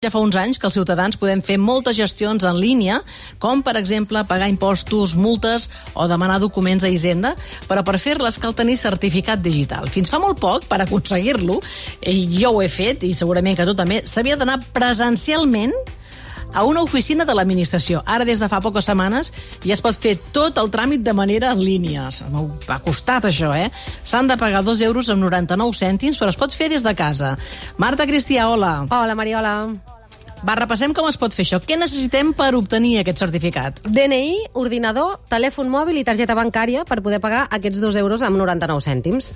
Ja fa uns anys que els ciutadans podem fer moltes gestions en línia, com, per exemple, pagar impostos, multes o demanar documents a Hisenda, però per fer-les cal tenir certificat digital. Fins fa molt poc, per aconseguir-lo, jo ho he fet, i segurament que tu també, s'havia d'anar presencialment a una oficina de l'administració. Ara, des de fa poques setmanes, ja es pot fer tot el tràmit de manera en línia. Ha costat això, eh? S'han de pagar 2 euros amb 99 cèntims, però es pot fer des de casa. Marta Cristià, hola. Hola, Mariola. Va, repassem com es pot fer això. Què necessitem per obtenir aquest certificat? DNI, ordinador, telèfon mòbil i targeta bancària per poder pagar aquests 2 euros amb 99 cèntims.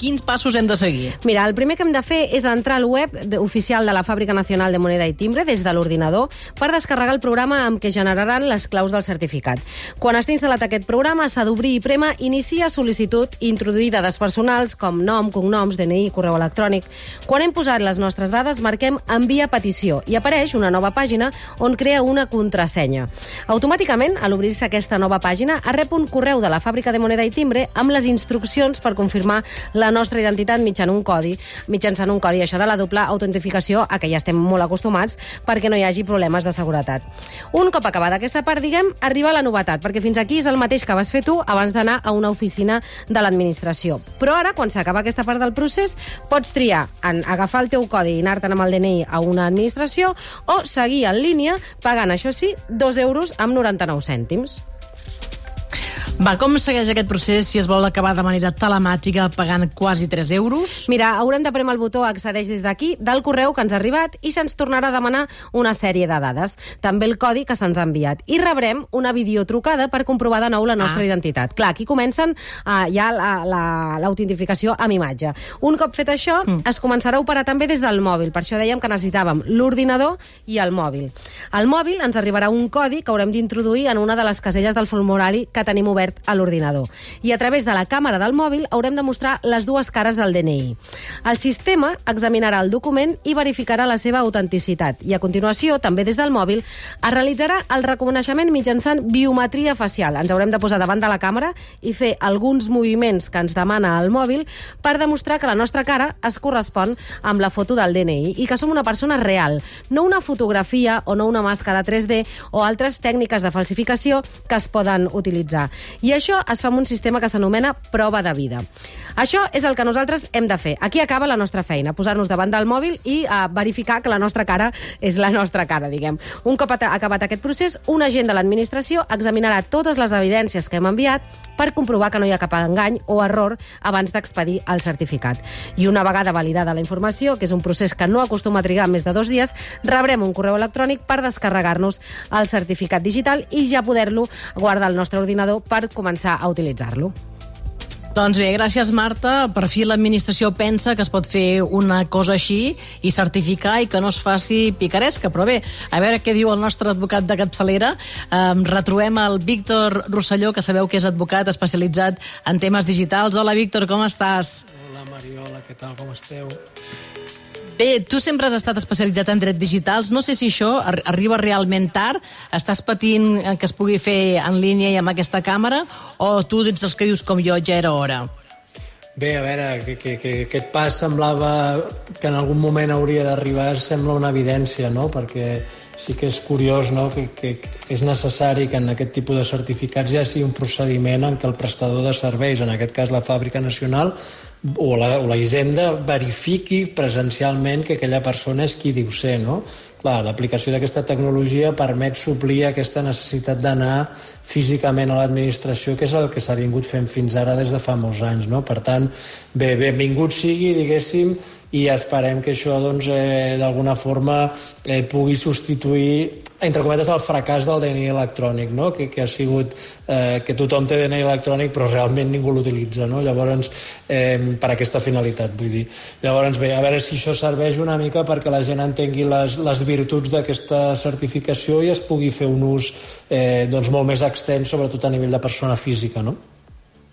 Quins passos hem de seguir? Mira, el primer que hem de fer és entrar al web oficial de la Fàbrica Nacional de Moneda i Timbre des de l'ordinador per descarregar el programa amb què generaran les claus del certificat. Quan està instal·lat aquest programa, s'ha d'obrir i prema Inicia sol·licitud i introduir dades personals com nom, cognoms, DNI, correu electrònic. Quan hem posat les nostres dades, marquem Envia petició i apareix una nova pàgina on crea una contrasenya. Automàticament, a l'obrir-se aquesta nova pàgina, es rep un correu de la Fàbrica de Moneda i Timbre amb les instruccions per confirmar la nostra identitat mitjançant un codi, mitjançant un codi, això de la doble autentificació, a què ja estem molt acostumats, perquè no hi hagi problemes de seguretat. Un cop acabada aquesta part, diguem, arriba la novetat, perquè fins aquí és el mateix que vas fer tu abans d'anar a una oficina de l'administració. Però ara, quan s'acaba aquesta part del procés, pots triar en agafar el teu codi i anar-te'n amb el DNI a una administració o seguir en línia pagant, això sí, 2 euros amb 99 cèntims. Va, com segueix aquest procés si es vol acabar de manera telemàtica pagant quasi 3 euros? Mira, haurem de premer el botó accedeix des d'aquí del correu que ens ha arribat i se'ns tornarà a demanar una sèrie de dades, també el codi que se'ns ha enviat. I rebrem una videotrucada per comprovar de nou la nostra ah. identitat. Clar, aquí comencen uh, ja l'autentificació la, la, amb imatge. Un cop fet això, mm. es començarà a operar també des del mòbil. Per això dèiem que necessitàvem l'ordinador i el mòbil. Al mòbil ens arribarà un codi que haurem d'introduir en una de les caselles del formulari que tenim obert obert a l'ordinador. I a través de la càmera del mòbil haurem de mostrar les dues cares del DNI. El sistema examinarà el document i verificarà la seva autenticitat. I a continuació, també des del mòbil, es realitzarà el reconeixement mitjançant biometria facial. Ens haurem de posar davant de la càmera i fer alguns moviments que ens demana el mòbil per demostrar que la nostra cara es correspon amb la foto del DNI i que som una persona real, no una fotografia o no una màscara 3D o altres tècniques de falsificació que es poden utilitzar. I això es fa amb un sistema que s'anomena prova de vida. Això és el que nosaltres hem de fer. Aquí acaba la nostra feina, posar-nos davant del mòbil i uh, verificar que la nostra cara és la nostra cara, diguem. Un cop acabat aquest procés, un agent de l'administració examinarà totes les evidències que hem enviat per comprovar que no hi ha cap engany o error abans d'expedir el certificat. I una vegada validada la informació, que és un procés que no acostuma a trigar més de dos dies, rebrem un correu electrònic per descarregar-nos el certificat digital i ja poder-lo guardar al nostre ordinador per començar a utilitzar-lo. Doncs bé, gràcies Marta. Per fi l'administració pensa que es pot fer una cosa així i certificar i que no es faci picaresca. Però bé, a veure què diu el nostre advocat de capçalera. Um, retrobem el Víctor Rosselló, que sabeu que és advocat especialitzat en temes digitals. Hola, Víctor, com estàs? Hola, Mariola, què tal, com esteu? Bé, tu sempre has estat especialitzat en drets digitals. No sé si això arriba realment tard. Estàs patint que es pugui fer en línia i amb aquesta càmera? O tu ets els que dius com jo, ja era hora? Bé, a veure, que, que, que aquest pas semblava que en algun moment hauria d'arribar, sembla una evidència, no? Perquè sí que és curiós no? que, que és necessari que en aquest tipus de certificats ja sigui un procediment en què el prestador de serveis, en aquest cas la Fàbrica Nacional, o la, o la Hisenda verifiqui presencialment que aquella persona és qui diu ser, no? Clar, l'aplicació d'aquesta tecnologia permet suplir aquesta necessitat d'anar físicament a l'administració, que és el que s'ha vingut fent fins ara des de fa molts anys, no? Per tant, bé, benvingut sigui, diguéssim, i esperem que això doncs, eh, d'alguna forma eh, pugui substituir entre cometes el fracàs del DNI electrònic no? que, que ha sigut eh, que tothom té DNI electrònic però realment ningú l'utilitza no? llavors eh, per aquesta finalitat vull dir. llavors bé, a veure si això serveix una mica perquè la gent entengui les, les virtuts d'aquesta certificació i es pugui fer un ús eh, doncs molt més extens sobretot a nivell de persona física no?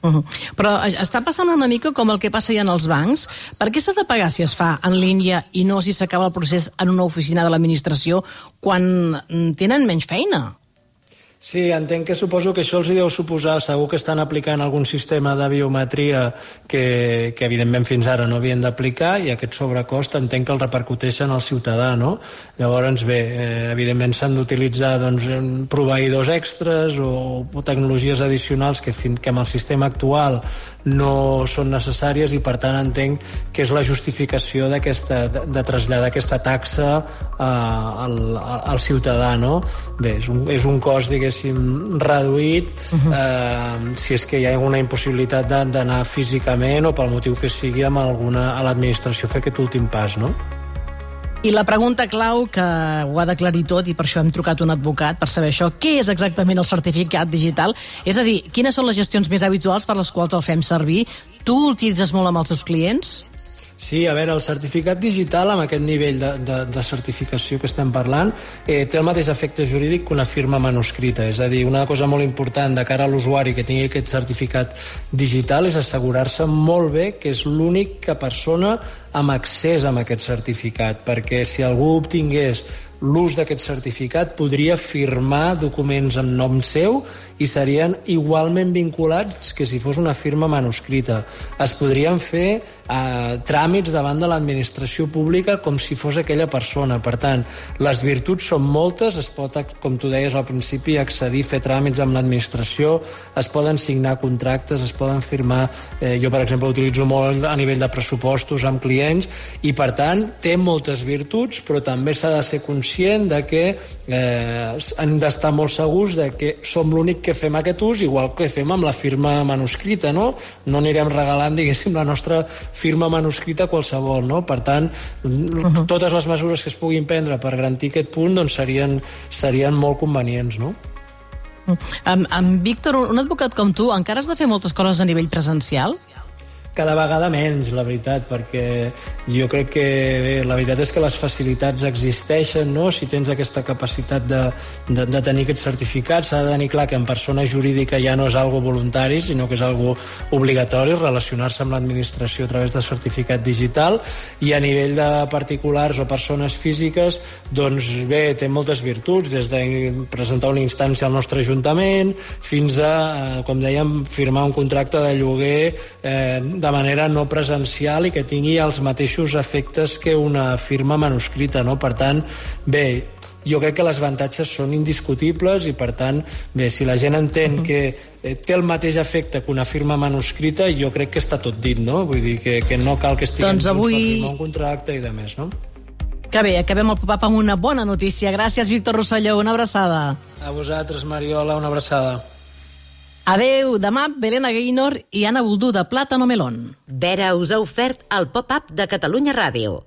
Uh -huh. Però està passant una mica com el que passa ja en els bancs. Per què s'ha de pagar si es fa en línia i no si s'acaba el procés en una oficina de l'administració quan tenen menys feina? Sí, entenc que suposo que això els deu suposar, segur que estan aplicant algun sistema de biometria que, que evidentment fins ara no havien d'aplicar i aquest sobrecost entenc que el repercuteixen al ciutadà, no? Llavors, bé, eh, evidentment s'han d'utilitzar doncs, proveïdors extras o, o tecnologies addicionals que, fin, que amb el sistema actual no són necessàries i per tant entenc que és la justificació de, de traslladar aquesta taxa eh, al, al ciutadà, no? Bé, és un, és un cost, diguéssim, diguéssim, reduït uh -huh. eh, si és que hi ha alguna impossibilitat d'anar físicament o pel motiu que sigui amb alguna, a l'administració fer aquest últim pas, no? I la pregunta clau, que ho ha d'aclarir tot, i per això hem trucat un advocat per saber això, què és exactament el certificat digital? És a dir, quines són les gestions més habituals per les quals el fem servir? Tu l'utilitzes molt amb els teus clients? Sí, a veure, el certificat digital amb aquest nivell de, de, de certificació que estem parlant eh, té el mateix efecte jurídic que una firma manuscrita, és a dir, una cosa molt important de cara a l'usuari que tingui aquest certificat digital és assegurar-se molt bé que és l'única persona amb accés a aquest certificat, perquè si algú obtingués l'ús d'aquest certificat podria firmar documents en nom seu i serien igualment vinculats que si fos una firma manuscrita. Es podrien fer eh, tràmits davant de l'administració pública com si fos aquella persona. Per tant, les virtuts són moltes, es pot, com tu deies al principi, accedir, fer tràmits amb l'administració, es poden signar contractes, es poden firmar... Eh, jo, per exemple, utilitzo molt a nivell de pressupostos amb clients i, per tant, té moltes virtuts, però també s'ha de ser conscient conscient de que eh, hem d'estar molt segurs de que som l'únic que fem aquest ús, igual que fem amb la firma manuscrita, no? No anirem regalant, diguéssim, la nostra firma manuscrita a qualsevol, no? Per tant, uh -huh. totes les mesures que es puguin prendre per garantir aquest punt doncs serien, serien molt convenients, no? Amb, amb Víctor, un advocat com tu, encara has de fer moltes coses a nivell presencial? Cada vegada menys, la veritat, perquè jo crec que bé, la veritat és que les facilitats existeixen, no? si tens aquesta capacitat de, de, de tenir aquest certificat, s'ha de tenir clar que en persona jurídica ja no és algo voluntari, sinó que és algo obligatori, relacionar-se amb l'administració a través de certificat digital, i a nivell de particulars o persones físiques, doncs bé, té moltes virtuts, des de presentar una instància al nostre ajuntament, fins a, eh, com dèiem, firmar un contracte de lloguer eh, de manera no presencial i que tingui els mateixos efectes que una firma manuscrita, no? Per tant, bé, jo crec que les avantatges són indiscutibles i per tant, bé, si la gent entén uh -huh. que eh, té el mateix efecte que una firma manuscrita, jo crec que està tot dit, no? Vull dir que, que no cal que estiguem doncs avui... per firmar un contracte i de més, no? Que bé, acabem el pop-up amb una bona notícia. Gràcies, Víctor Rosselló, una abraçada. A vosaltres, Mariola, una abraçada. Adeu, demà Belena Gaynor i Anna Buldú de Plàtano Melón. Vera us ha ofert el pop-up de Catalunya Ràdio.